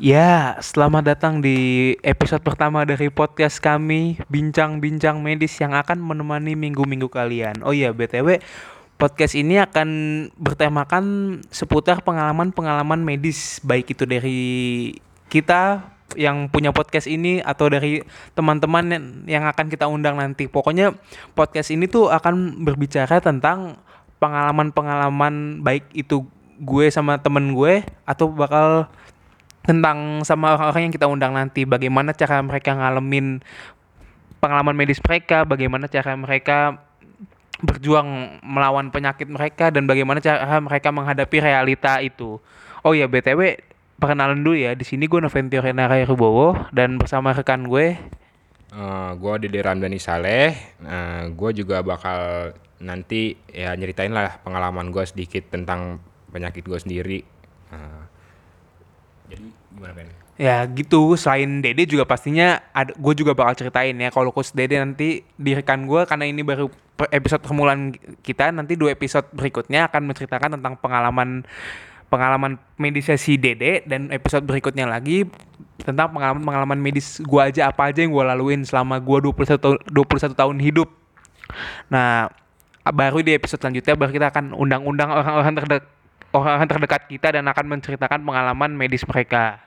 Ya, selamat datang di episode pertama dari podcast kami Bincang-bincang medis yang akan menemani minggu-minggu kalian. Oh iya, BTW podcast ini akan bertemakan seputar pengalaman-pengalaman medis baik itu dari kita yang punya podcast ini atau dari teman-teman yang akan kita undang nanti. Pokoknya podcast ini tuh akan berbicara tentang pengalaman-pengalaman baik itu gue sama temen gue atau bakal tentang sama orang-orang yang kita undang nanti. Bagaimana cara mereka ngalamin pengalaman medis mereka bagaimana cara mereka berjuang melawan penyakit mereka dan bagaimana cara mereka menghadapi realita itu. Oh ya btw perkenalan dulu ya. Di sini gue Noventio Renara Rubowo dan bersama rekan gue. Uh, gue Dede Ramdhani Saleh, uh, gue juga bakal nanti ya nyeritain lah pengalaman gue sedikit tentang penyakit gue sendiri. Uh, jadi Ben? Ya gitu, selain Dede juga pastinya gue juga bakal ceritain ya kalau khusus Dede nanti di rekan gue karena ini baru episode permulaan kita nanti dua episode berikutnya akan menceritakan tentang pengalaman pengalaman medisnya si Dede dan episode berikutnya lagi tentang pengalaman-pengalaman medis gue aja apa aja yang gue laluin selama gue 21 tahun 21 tahun hidup. Nah, baru di episode selanjutnya baru kita akan undang-undang orang-orang terdekat orang terdekat kita dan akan menceritakan pengalaman medis mereka.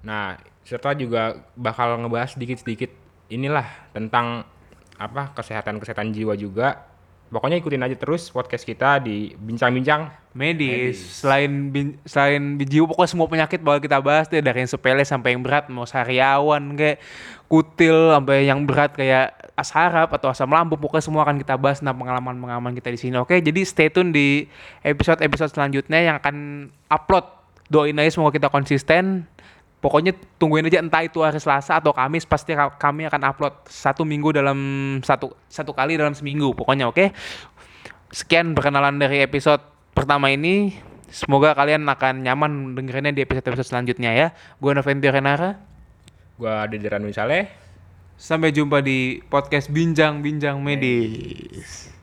Nah, serta juga bakal ngebahas sedikit-sedikit inilah tentang apa kesehatan-kesehatan jiwa juga pokoknya ikutin aja terus podcast kita di bincang-bincang medis. medis. Selain bin, selain jiwa pokoknya semua penyakit bakal kita bahas deh dari yang sepele sampai yang berat mau sariawan kayak kutil sampai yang berat kayak asharap atau asam lambung pokoknya semua akan kita bahas tentang pengalaman-pengalaman kita di sini. Oke, jadi stay tune di episode-episode selanjutnya yang akan upload. Doain aja semoga kita konsisten. Pokoknya tungguin aja entah itu hari Selasa atau Kamis pasti kami akan upload satu minggu dalam satu satu kali dalam seminggu pokoknya oke? Sekian perkenalan dari episode pertama ini. Semoga kalian akan nyaman dengerinnya di episode-episode selanjutnya ya. Gue Noventio Renara. Gue Dederan Saleh sampai jumpa di podcast bincang bincang medis